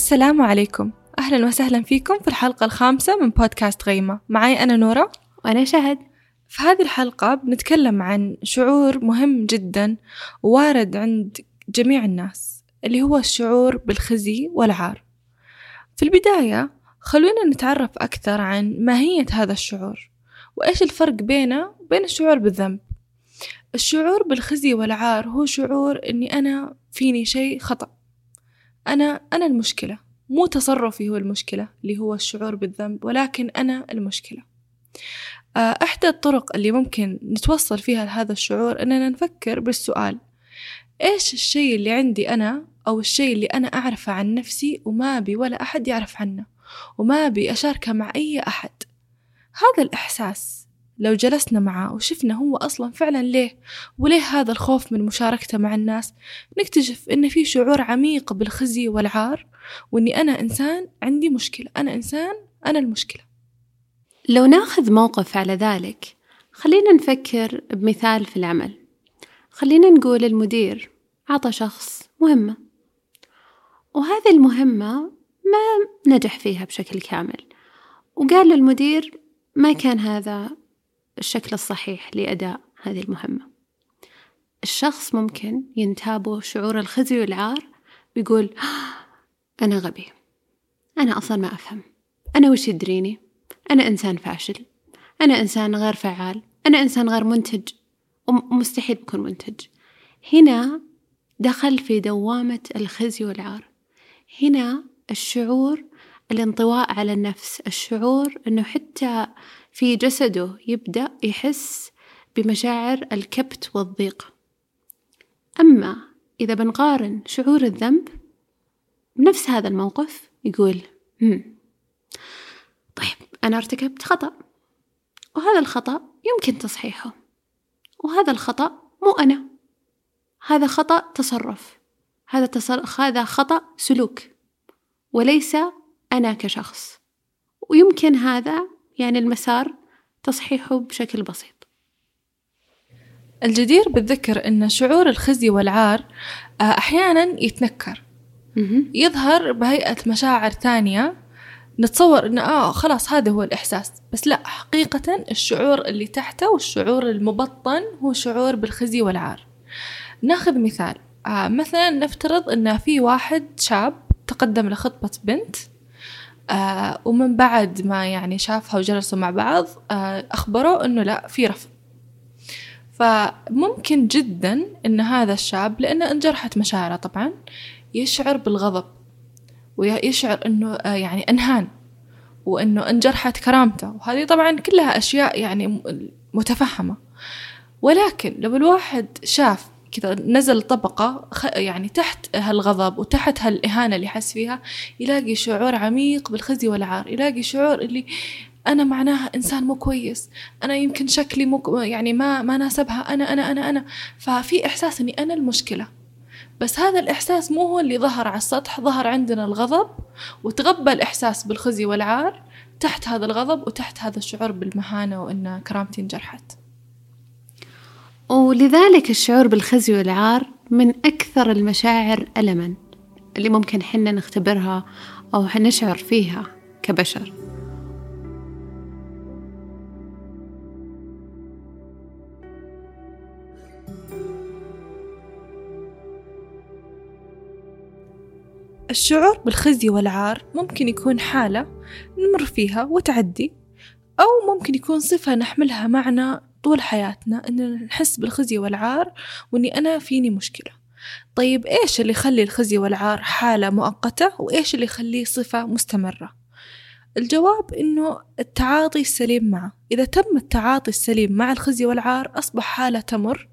السلام عليكم. أهلا وسهلا فيكم في الحلقة الخامسة من بودكاست غيمة. معي أنا نورة. وأنا شهد. في هذه الحلقة بنتكلم عن شعور مهم جدا وارد عند جميع الناس اللي هو الشعور بالخزي والعار. في البداية خلونا نتعرف أكثر عن ماهية هذا الشعور وإيش الفرق بينه وبين الشعور بالذنب. الشعور بالخزي والعار هو شعور إني أنا فيني شيء خطأ. أنا أنا المشكلة. مو تصرفي هو المشكلة اللي هو الشعور بالذنب ولكن أنا المشكلة. آه، إحدى الطرق اللي ممكن نتوصل فيها لهذا الشعور أننا نفكر بالسؤال إيش الشيء اللي عندي أنا أو الشيء اللي أنا أعرفه عن نفسي وما أبي ولا أحد يعرف عنه وما أبي أشاركه مع أي أحد؟ هذا الإحساس لو جلسنا معاه وشفنا هو أصلا فعلا ليه وليه هذا الخوف من مشاركته مع الناس نكتشف إن في شعور عميق بالخزي والعار وإني أنا إنسان عندي مشكلة أنا إنسان أنا المشكلة. لو ناخذ موقف على ذلك خلينا نفكر بمثال في العمل. خلينا نقول المدير عطى شخص مهمة وهذه المهمة ما نجح فيها بشكل كامل وقال للمدير ما كان هذا الشكل الصحيح لأداء هذه المهمة. الشخص ممكن ينتابه شعور الخزي والعار ويقول أنا غبي. أنا أصلا ما أفهم. أنا وش يدريني؟ أنا إنسان فاشل. أنا إنسان غير فعال. أنا إنسان غير منتج. ومستحيل بكون منتج. هنا دخل في دوامة الخزي والعار. هنا الشعور الانطواء على النفس الشعور أنه حتى في جسده يبدأ يحس بمشاعر الكبت والضيق. أما إذا بنقارن شعور الذنب بنفس هذا الموقف يقول هم طيب أنا ارتكبت خطأ وهذا الخطأ يمكن تصحيحه وهذا الخطأ مو أنا هذا خطأ تصرف هذا تصرف هذا خطأ سلوك وليس أنا كشخص ويمكن هذا يعني المسار تصحيحه بشكل بسيط. الجدير بالذكر أن شعور الخزي والعار آه، أحيانا يتنكر. يظهر بهيئة مشاعر ثانية. نتصور انه آه خلاص هذا هو الإحساس. بس لا حقيقة الشعور اللي تحته والشعور المبطن هو شعور بالخزي والعار. ناخذ مثال. آه مثلا نفترض إن في واحد شاب تقدم لخطبة بنت. آه ومن بعد ما يعني شافها وجلسوا مع بعض آه أخبروه إنه لا في رفض. فممكن جدا إن هذا الشاب لأنه انجرحت مشاعره طبعا يشعر بالغضب ويشعر إنه آه يعني أنهان وإنه انجرحت كرامته. وهذه طبعا كلها أشياء يعني متفهمة. ولكن لو الواحد شاف كذا نزل طبقة يعني تحت هالغضب وتحت هالإهانة اللي حس فيها يلاقي شعور عميق بالخزي والعار يلاقي شعور اللي أنا معناها إنسان مو كويس أنا يمكن شكلي مو يعني ما ما ناسبها أنا أنا أنا أنا. ففي إحساس إني أنا المشكلة. بس هذا الإحساس مو هو اللي ظهر على السطح ظهر عندنا الغضب وتغبى الإحساس بالخزي والعار تحت هذا الغضب وتحت هذا الشعور بالمهانة وإن كرامتي انجرحت. ولذلك الشعور بالخزي والعار من أكثر المشاعر ألما اللي ممكن حنا نختبرها أو نشعر فيها كبشر. الشعور بالخزي والعار ممكن يكون حالة نمر فيها وتعدي أو ممكن يكون صفة نحملها معنا طول حياتنا إننا نحس بالخزي والعار وإني أنا فيني مشكلة. طيب إيش اللي يخلي الخزي والعار حالة مؤقتة؟ وإيش اللي يخليه صفة مستمرة؟ الجواب إنه التعاطي السليم معه. إذا تم التعاطي السليم مع الخزي والعار أصبح حالة تمر.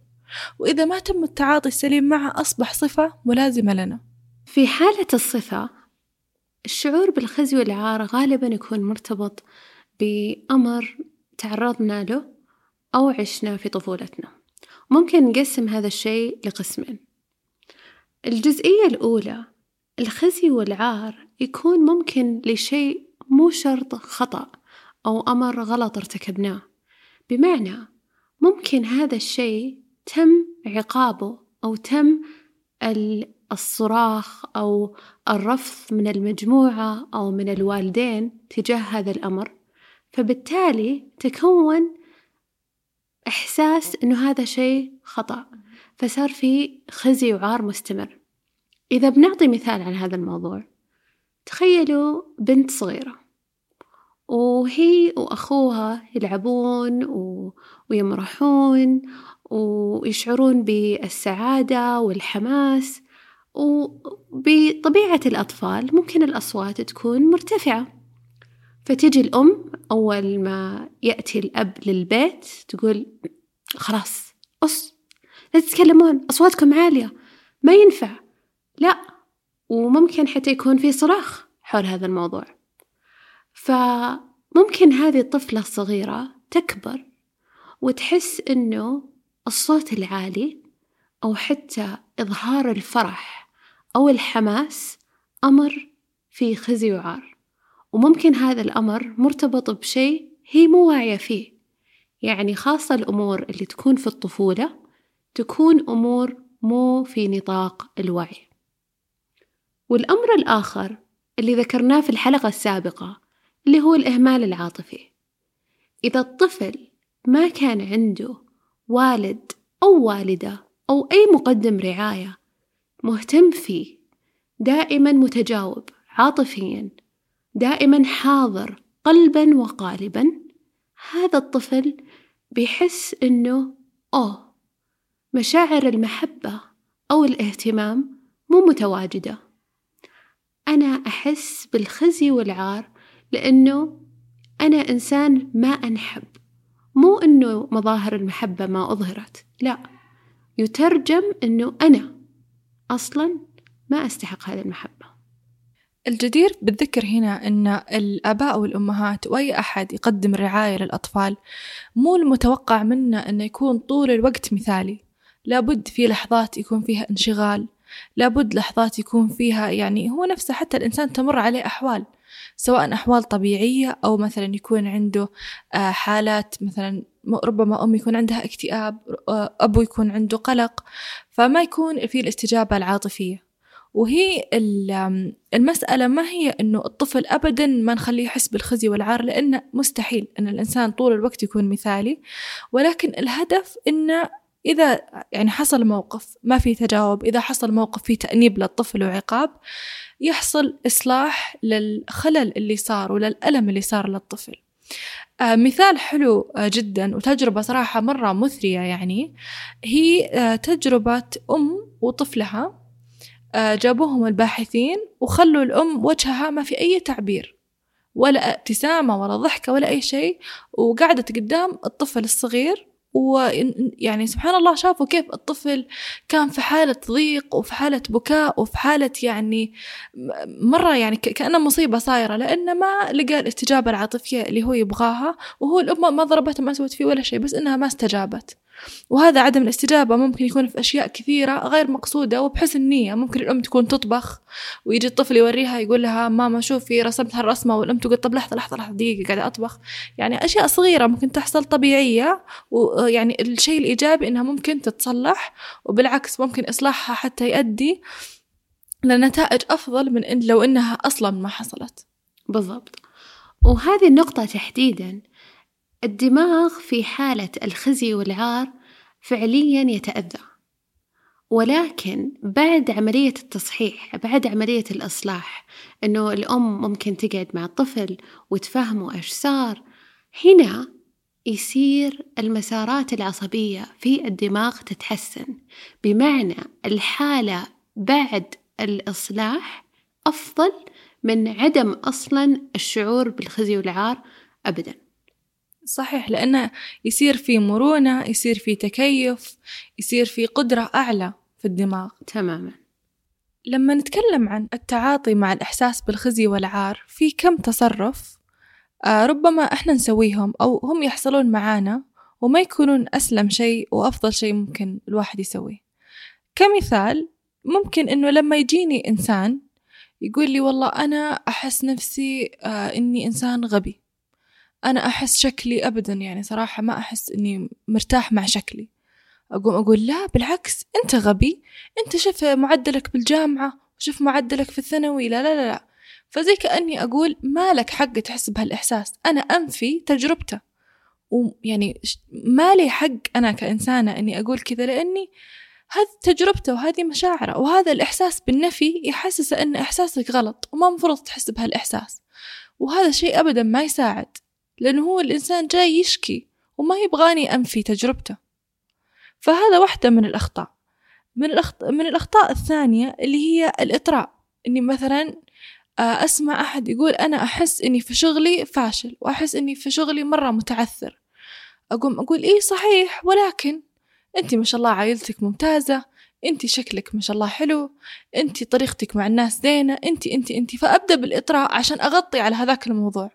وإذا ما تم التعاطي السليم معه أصبح صفة ملازمة لنا. في حالة الصفة الشعور بالخزي والعار غالبا يكون مرتبط بأمر تعرضنا له أو عشنا في طفولتنا. ممكن نقسم هذا الشيء لقسمين. الجزئية الأولى الخزي والعار يكون ممكن لشيء مو شرط خطأ أو أمر غلط ارتكبناه. بمعنى ممكن هذا الشيء تم عقابه أو تم الصراخ أو الرفض من المجموعة أو من الوالدين تجاه هذا الأمر. فبالتالي تكون إحساس إنه هذا شيء خطأ فصار في خزي وعار مستمر. إذا بنعطي مثال عن هذا الموضوع تخيلوا بنت صغيرة وهي وأخوها يلعبون و... ويمرحون ويشعرون بالسعادة والحماس وبطبيعة الأطفال ممكن الأصوات تكون مرتفعة. فتجي الأم أول ما يأتي الأب للبيت تقول خلاص أص لا تتكلمون أصواتكم عالية ما ينفع. لا وممكن حتى يكون في صراخ حول هذا الموضوع. فممكن هذه الطفلة الصغيرة تكبر وتحس إنه الصوت العالي أو حتى إظهار الفرح أو الحماس أمر فيه خزي وعار. وممكن هذا الأمر مرتبط بشيء هي مو واعية فيه. يعني خاصة الأمور اللي تكون في الطفولة تكون أمور مو في نطاق الوعي. والأمر الآخر اللي ذكرناه في الحلقة السابقة اللي هو الإهمال العاطفي. إذا الطفل ما كان عنده والد أو والدة أو أي مقدم رعاية مهتم فيه دائما متجاوب عاطفيا دائما حاضر قلبا وقالبا. هذا الطفل بيحس إنه أوه مشاعر المحبة أو الاهتمام مو متواجدة. أنا أحس بالخزي والعار لأنه أنا إنسان ما أنحب. مو إنه مظاهر المحبة ما أظهرت لا. يترجم إنه أنا أصلا ما أستحق هذه المحبة. الجدير بالذكر هنا أن الآباء والأمهات وأي أحد يقدم رعاية للأطفال مو المتوقع منه أنه يكون طول الوقت مثالي. لابد في لحظات يكون فيها انشغال لابد لحظات يكون فيها يعني هو نفسه حتى الإنسان تمر عليه أحوال سواء أحوال طبيعية أو مثلا يكون عنده آه، حالات مثلا ربما أم يكون عندها اكتئاب آه، أبو يكون عنده قلق فما يكون في الاستجابة العاطفية. وهي المسألة ما هي إنه الطفل أبدا ما نخليه يحس بالخزي والعار لأنه مستحيل إن الإنسان طول الوقت يكون مثالي. ولكن الهدف إنه إذا يعني حصل موقف ما في تجاوب إذا حصل موقف فيه تأنيب للطفل وعقاب يحصل إصلاح للخلل اللي صار وللألم اللي صار للطفل. آه مثال حلو آه جدا وتجربة صراحة مرة مثرية يعني هي آه تجربة أم وطفلها جابوهم الباحثين وخلوا الأم وجهها ما في أي تعبير ولا ابتسامة ولا ضحكة ولا أي شيء وقعدت قدام الطفل الصغير ويعني سبحان الله شافوا كيف الطفل كان في حالة ضيق وفي حالة بكاء وفي حالة يعني مرة يعني كأنه مصيبة صايرة لأنه ما لقى الاستجابة العاطفية اللي هو يبغاها وهو الأم ما ضربته ما سوت فيه ولا شيء بس إنها ما استجابت. وهذا عدم الاستجابة ممكن يكون في أشياء كثيرة غير مقصودة وبحسن نية ممكن الأم تكون تطبخ ويجي الطفل يوريها يقول لها ماما شوفي رسمت هالرسمة والأم تقول طب لحظة لحظة لحظة دقيقة قاعدة أطبخ. يعني أشياء صغيرة ممكن تحصل طبيعية ويعني الشيء الإيجابي إنها ممكن تتصلح وبالعكس ممكن إصلاحها حتى يؤدي لنتائج أفضل من إن لو إنها أصلا ما حصلت. بالضبط. وهذه النقطة تحديدا الدماغ في حالة الخزي والعار فعليا يتأذى. ولكن بعد عملية التصحيح بعد عملية الإصلاح إنه الأم ممكن تقعد مع الطفل وتفهمه إيش صار هنا يصير المسارات العصبية في الدماغ تتحسن. بمعنى الحالة بعد الإصلاح أفضل من عدم أصلا الشعور بالخزي والعار أبداً. صحيح لأنه يصير في مرونة يصير في تكيف يصير في قدرة أعلى في الدماغ. تماما. لما نتكلم عن التعاطي مع الإحساس بالخزي والعار في كم تصرف؟ آه ربما إحنا نسويهم أو هم يحصلون معانا وما يكونون أسلم شيء وأفضل شيء ممكن الواحد يسويه. كمثال ممكن إنه لما يجيني إنسان يقول لي والله أنا أحس نفسي آه إني إنسان غبي. أنا أحس شكلي أبدا يعني صراحة ما أحس إني مرتاح مع شكلي. أقوم أقول لا بالعكس أنت غبي. أنت شوف معدلك بالجامعة وشوف معدلك في الثانوي. لا لا لا, لا. فزي كأني أقول ما لك حق تحس بهالإحساس. أنا أنفي تجربته. ويعني ما لي حق أنا كإنسانة أني أقول كذا لأني هذه تجربته وهذه مشاعره وهذا الإحساس بالنفي يحسس أن إحساسك غلط وما مفروض تحس بهالإحساس. وهذا الشيء أبدا ما يساعد. لأنه هو الإنسان جاي يشكي وما يبغاني أنفي تجربته. فهذا واحدة من الأخطاء. من, الأخط... من الأخطاء الثانية اللي هي الإطراء. إني مثلا آه، أسمع أحد يقول أنا أحس إني في شغلي فاشل وأحس إني في شغلي مرة متعثر. أقوم أقول إيه صحيح ولكن أنت ما شاء الله عائلتك ممتازة أنت شكلك ما شاء الله حلو أنت طريقتك مع الناس زينة أنت أنت أنت. فأبدأ بالإطراء عشان أغطي على هذاك الموضوع.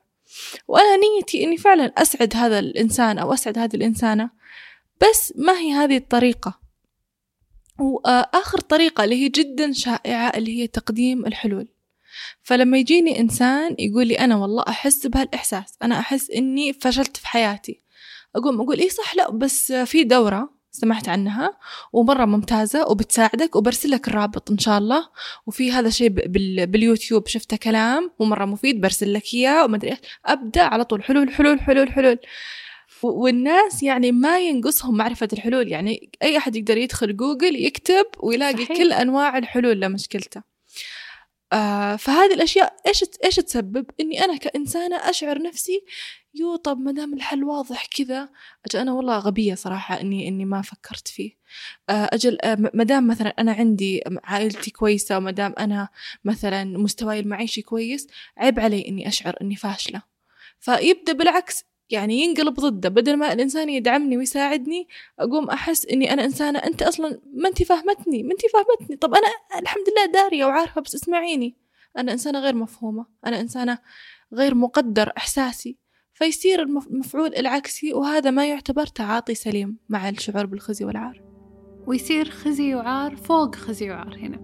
وأنا نيتي إني فعلا أسعد هذا الإنسان أو أسعد هذه الإنسانة بس ما هي هذه الطريقة؟ وآخر طريقة اللي هي جدا شائعة اللي هي تقديم الحلول. فلما يجيني إنسان يقول لي أنا والله أحس بهالإحساس أنا أحس إني فشلت في حياتي. أقوم أقول إيه صح لا بس في دورة. سمعت عنها ومرة ممتازة وبتساعدك وبرسل لك الرابط إن شاء الله. وفي هذا شيء باليوتيوب شفته كلام ومرة مفيد برسل لك إياه وما أدري أبدأ على طول حلول حلول حلول حلول. والناس يعني ما ينقصهم معرفة الحلول. يعني أي أحد يقدر يدخل جوجل يكتب ويلاقي صحيح. كل أنواع الحلول لمشكلته. آه فهذه الأشياء إيش إيش تسبب؟ إني أنا كإنسانة أشعر نفسي يو طب ما دام الحل واضح كذا أجل أنا والله غبية صراحة إني إني ما فكرت فيه. آه ما دام مثلا أنا عندي عائلتي كويسة وما دام أنا مثلا مستواي المعيشي كويس عيب علي إني أشعر إني فاشلة. فيبدأ بالعكس يعني ينقلب ضده. بدل ما الإنسان يدعمني ويساعدني أقوم أحس إني أنا إنسانة أنت أصلا ما أنت فاهمتني ما أنت فاهمتني طب أنا الحمد لله دارية وعارفة بس اسمعيني. أنا إنسانة غير مفهومة. أنا إنسانة غير مقدر إحساسي. فيصير المفعول العكسي وهذا ما يعتبر تعاطي سليم مع الشعور بالخزي والعار. ويصير خزي وعار فوق خزي وعار هنا.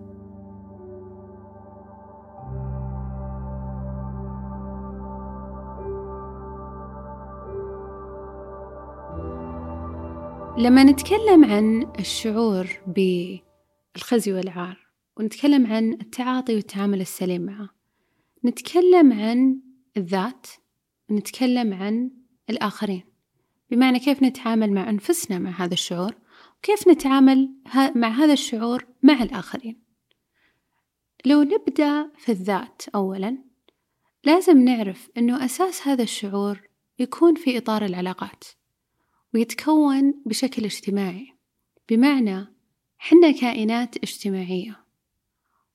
لما نتكلم عن الشعور بالخزي والعار ونتكلم عن التعاطي والتعامل السليم معه نتكلم عن الذات. ونتكلم عن الآخرين. بمعنى كيف نتعامل مع أنفسنا مع هذا الشعور وكيف نتعامل مع هذا الشعور مع الآخرين. لو نبدأ في الذات أولا لازم نعرف أنه أساس هذا الشعور يكون في إطار العلاقات ويتكون بشكل اجتماعي. بمعنى حنا كائنات اجتماعية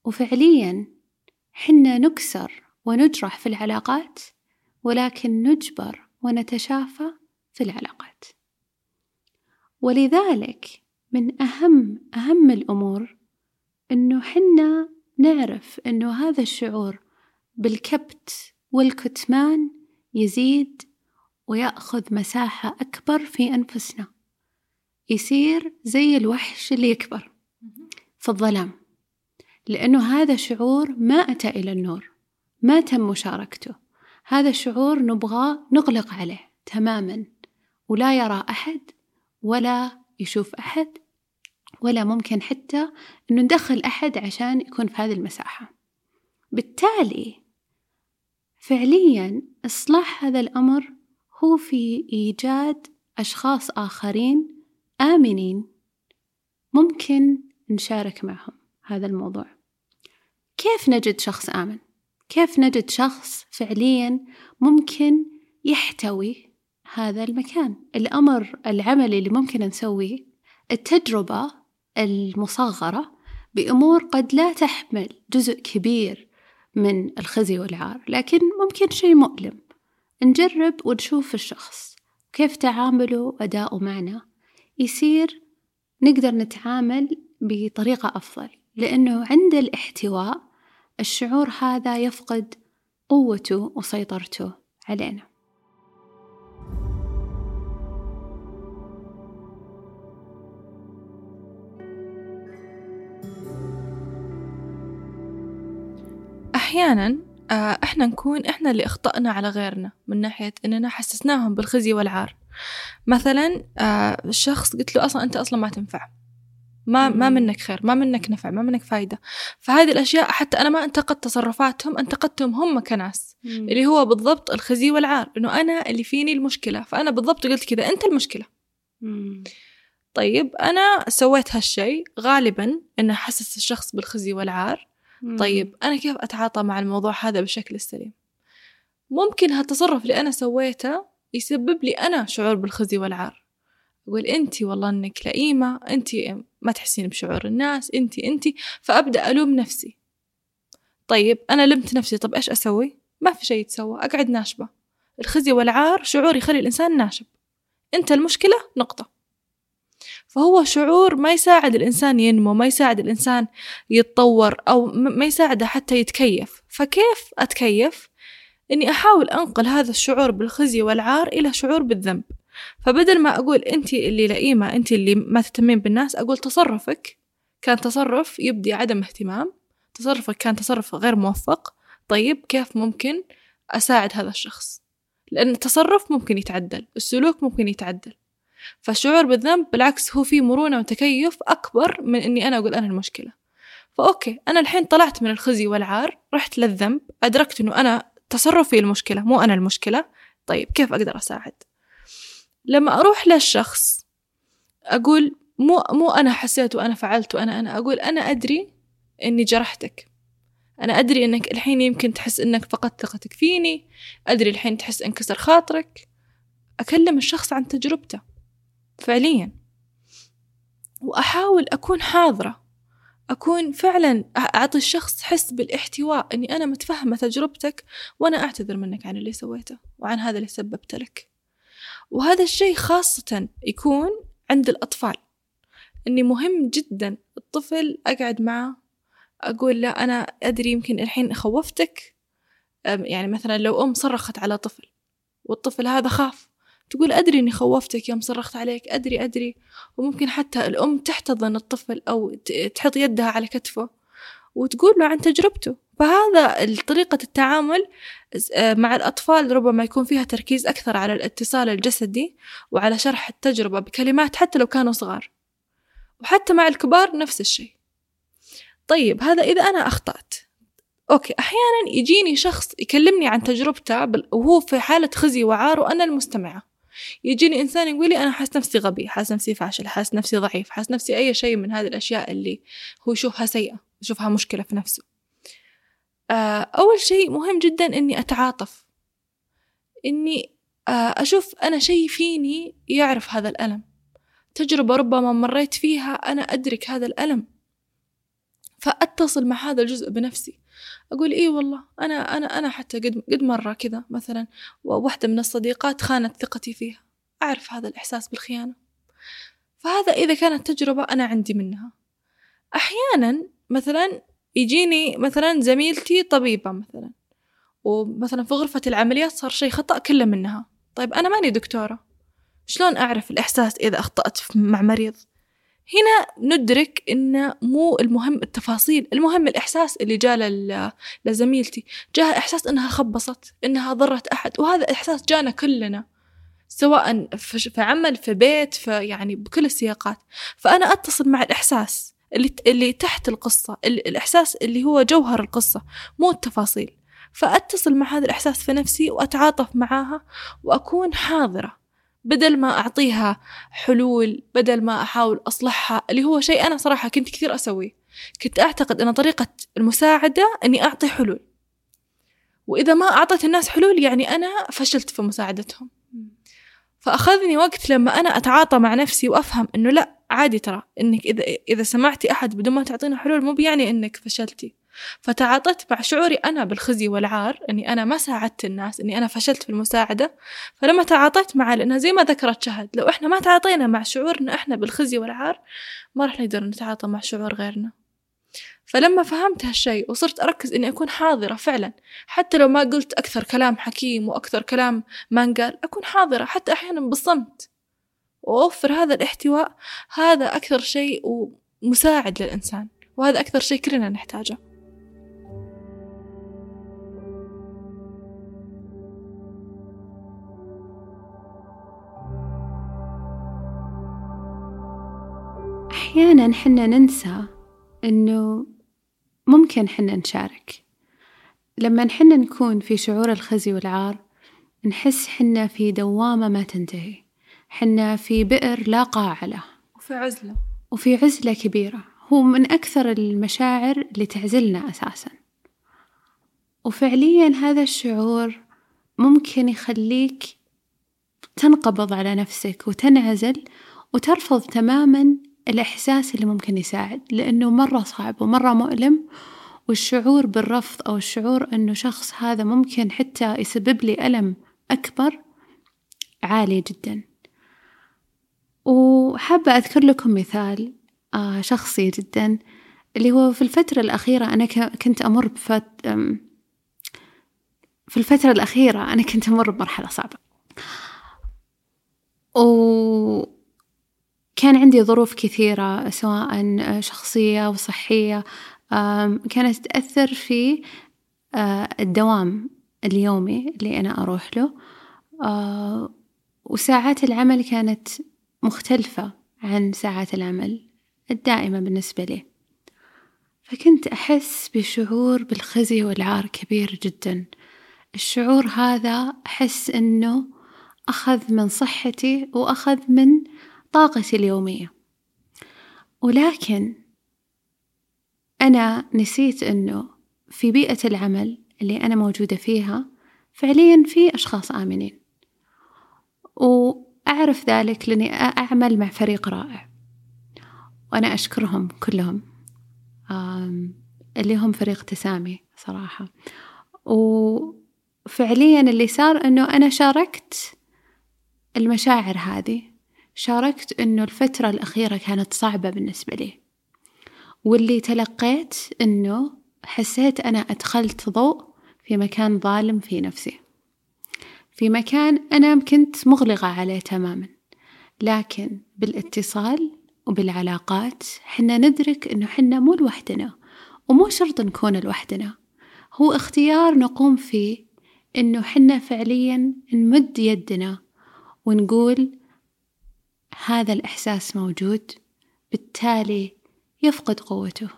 وفعليا حنا نكسر ونجرح في العلاقات ولكن نجبر ونتشافى في العلاقات. ولذلك من أهم أهم الأمور إنه حنا نعرف إنه هذا الشعور بالكبت والكتمان يزيد ويأخذ مساحة أكبر في أنفسنا. يصير زي الوحش اللي يكبر في الظلام. لأنه هذا شعور ما أتى إلى النور ما تم مشاركته. هذا الشعور نبغى نغلق عليه تماما ولا يرى أحد ولا يشوف أحد ولا ممكن حتى أنه ندخل أحد عشان يكون في هذه المساحة بالتالي فعليا إصلاح هذا الأمر هو في إيجاد أشخاص آخرين آمنين ممكن نشارك معهم هذا الموضوع كيف نجد شخص آمن؟ كيف نجد شخص فعليا ممكن يحتوي هذا المكان؟ الأمر العملي اللي ممكن نسويه التجربة المصغرة بأمور قد لا تحمل جزء كبير من الخزي والعار لكن ممكن شيء مؤلم. نجرب ونشوف الشخص. كيف تعامله؟ وأداؤه معنا. يصير نقدر نتعامل بطريقة أفضل لأنه عند الاحتواء الشعور هذا يفقد قوته وسيطرته علينا. أحيانا آه، إحنا نكون إحنا اللي أخطأنا على غيرنا من ناحية إننا حسسناهم بالخزي والعار. مثلا آه الشخص قلت له أصلا أنت أصلا ما تنفع. ما ما مم. منك خير ما منك نفع ما منك فايدة. فهذه الأشياء حتى أنا ما انتقدت تصرفاتهم انتقدتهم هم كناس. اللي هو بالضبط الخزي والعار إنه أنا اللي فيني المشكلة. فأنا بالضبط قلت كذا أنت المشكلة. مم. طيب أنا سويت هالشيء غالبا إنه حسس الشخص بالخزي والعار. مم. طيب أنا كيف أتعاطى مع الموضوع هذا بالشكل السليم ممكن هالتصرف اللي أنا سويته يسبب لي أنا شعور بالخزي والعار. أقول أنت والله أنك لئيمة أنت ما تحسين بشعور الناس أنت أنت. فأبدأ ألوم نفسي. طيب أنا لمت نفسي طب إيش أسوي؟ ما في شيء يتسوى أقعد ناشبة. الخزي والعار شعور يخلي الإنسان ناشب. أنت المشكلة نقطة. فهو شعور ما يساعد الإنسان ينمو ما يساعد الإنسان يتطور أو ما يساعده حتى يتكيف. فكيف أتكيف؟ إني أحاول أنقل هذا الشعور بالخزي والعار إلى شعور بالذنب. فبدل ما أقول أنت اللي لئيمة أنت اللي ما تهتمين بالناس أقول تصرفك كان تصرف يبدي عدم اهتمام تصرفك كان تصرف غير موفق. طيب كيف ممكن أساعد هذا الشخص؟ لأن التصرف ممكن يتعدل السلوك ممكن يتعدل. فالشعور بالذنب بالعكس هو فيه مرونة وتكيف أكبر من إني أنا أقول أنا المشكلة. فأوكي أنا الحين طلعت من الخزي والعار رحت للذنب أدركت إنه أنا تصرفي المشكلة مو أنا المشكلة. طيب كيف أقدر أساعد؟ لما أروح للشخص أقول مو مو أنا حسيت وأنا فعلت وأنا أنا أقول أنا أدري إني جرحتك. أنا أدري إنك الحين يمكن تحس إنك فقدت ثقتك فيني أدري الحين تحس انكسر خاطرك. أكلم الشخص عن تجربته فعليا. وأحاول أكون حاضرة أكون فعلا أعطي الشخص حس بالاحتواء إني أنا متفهمة تجربتك وأنا أعتذر منك عن اللي سويته وعن هذا اللي سببت لك. وهذا الشيء خاصة يكون عند الأطفال. إني مهم جدا الطفل أقعد معه أقول لا أنا أدري يمكن الحين خوفتك يعني مثلا لو أم صرخت على طفل والطفل هذا خاف تقول أدري إني خوفتك يوم صرخت عليك أدري أدري. وممكن حتى الأم تحتضن الطفل أو تحط يدها على كتفه وتقول له عن تجربته. فهذا طريقة التعامل آه، مع الأطفال ربما يكون فيها تركيز أكثر على الاتصال الجسدي وعلى شرح التجربة بكلمات حتى لو كانوا صغار. وحتى مع الكبار نفس الشيء. طيب هذا إذا أنا أخطأت. أوكي أحيانا يجيني شخص يكلمني عن تجربته وهو في حالة خزي وعار وأنا المستمعة. يجيني إنسان يقول لي أنا حاس نفسي غبي حاس نفسي فاشل حاس نفسي ضعيف حاس نفسي أي شيء من هذه الأشياء اللي هو يشوفها سيئة يشوفها مشكلة في نفسه. أول شيء مهم جدا إني أتعاطف. إني آه، أشوف أنا شيء فيني يعرف هذا الألم. تجربة ربما مريت فيها أنا أدرك هذا الألم. فأتصل مع هذا الجزء بنفسي. أقول إيه والله أنا أنا أنا حتى قد قد مرة كذا مثلا وواحدة من الصديقات خانت ثقتي فيها. أعرف هذا الإحساس بالخيانة. فهذا إذا كانت تجربة أنا عندي منها. أحيانا مثلا يجيني مثلا زميلتي طبيبة مثلا ومثلا في غرفة العمليات صار شيء خطأ كله منها. طيب أنا ماني دكتورة شلون أعرف الإحساس إذا أخطأت مع مريض؟ هنا ندرك إن مو المهم التفاصيل المهم الإحساس اللي جاء لزميلتي. جاها إحساس إنها خبصت إنها ضرت أحد وهذا إحساس جانا كلنا سواء في عمل في بيت في يعني بكل السياقات. فأنا أتصل مع الإحساس. اللي اللي تحت القصة ال- الإحساس اللي هو جوهر القصة مو التفاصيل. فأتصل مع هذا الإحساس في نفسي وأتعاطف معاها وأكون حاضرة. بدل ما أعطيها حلول بدل ما أحاول أصلحها اللي هو شيء أنا صراحة كنت كثير أسويه. كنت أعتقد أن طريقة المساعدة أني أعطي حلول. وإذا ما أعطيت الناس حلول يعني أنا فشلت في مساعدتهم. فأخذني وقت لما أنا أتعاطى مع نفسي وأفهم إنه لا عادي ترى إنك إذا إذا سمعتي أحد بدون ما تعطينا حلول مو بيعني إنك فشلتي. فتعاطيت مع شعوري أنا بالخزي والعار إني أنا ما ساعدت الناس إني أنا فشلت في المساعدة. فلما تعاطيت معها لأنها زي ما ذكرت شهد لو إحنا ما تعاطينا مع شعورنا إحنا بالخزي والعار ما راح نقدر نتعاطى مع شعور غيرنا. فلما فهمت هالشيء وصرت أركز إني أكون حاضرة فعلا حتى لو ما قلت أكثر كلام حكيم وأكثر كلام ما انقال أكون حاضرة حتى أحيانا بالصمت وأوفر هذا الاحتواء هذا أكثر شيء مساعد للإنسان وهذا أكثر شيء كلنا نحتاجه. أحيانا حنا ننسى إنه ممكن حنا نشارك. لما حنا نكون في شعور الخزي والعار نحس حنا في دوامة ما تنتهي. حنا في بئر لا قاع له وفي عزلة. وفي عزلة كبيرة. هو من أكثر المشاعر اللي تعزلنا أساسا. وفعليا هذا الشعور ممكن يخليك تنقبض على نفسك وتنعزل وترفض تماما الإحساس اللي ممكن يساعد لأنه مرة صعب ومرة مؤلم والشعور بالرفض أو الشعور أنه شخص هذا ممكن حتى يسبب لي ألم أكبر عالي جدا. وحابة أذكر لكم مثال آه، شخصي جدا اللي هو في الفترة الأخيرة أنا كنت أمر بفت في الفترة الأخيرة أنا كنت أمر بمرحلة صعبة. وكان عندي ظروف كثيرة سواء شخصية وصحية كانت تأثر في آه، الدوام اليومي اللي أنا أروح له. آه، وساعات العمل كانت مختلفة عن ساعات العمل الدائمة بالنسبة لي. فكنت أحس بشعور بالخزي والعار كبير جدا. الشعور هذا أحس أنه أخذ من صحتي وأخذ من طاقتي اليومية. ولكن أنا نسيت أنه في بيئة العمل اللي أنا موجودة فيها فعليا في أشخاص آمنين. وأعرف ذلك لأني أعمل مع فريق رائع. وأنا أشكرهم كلهم. اللي هم فريق تسامي صراحة. وفعليا اللي صار أنه أنا شاركت المشاعر هذه شاركت أنه الفترة الأخيرة كانت صعبة بالنسبة لي. واللي تلقيت أنه حسيت أنا أدخلت ضوء في مكان ظالم في نفسي. في مكان أنا كنت مغلقة عليه تماما. لكن بالاتصال وبالعلاقات حنا ندرك أنه حنا مو لوحدنا ومو شرط نكون لوحدنا. هو اختيار نقوم فيه أنه حنا فعليا نمد يدنا ونقول هذا الإحساس موجود بالتالي يفقد قوته.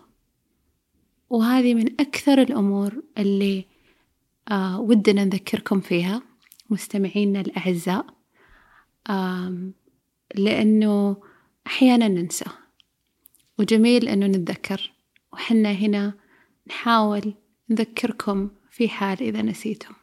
وهذه من أكثر الأمور اللي آه ودنا نذكركم فيها مستمعينا الأعزاء. آه لأنه أحيانا ننسى وجميل أنه نتذكر وحنا هنا نحاول نذكركم في حال إذا نسيتم.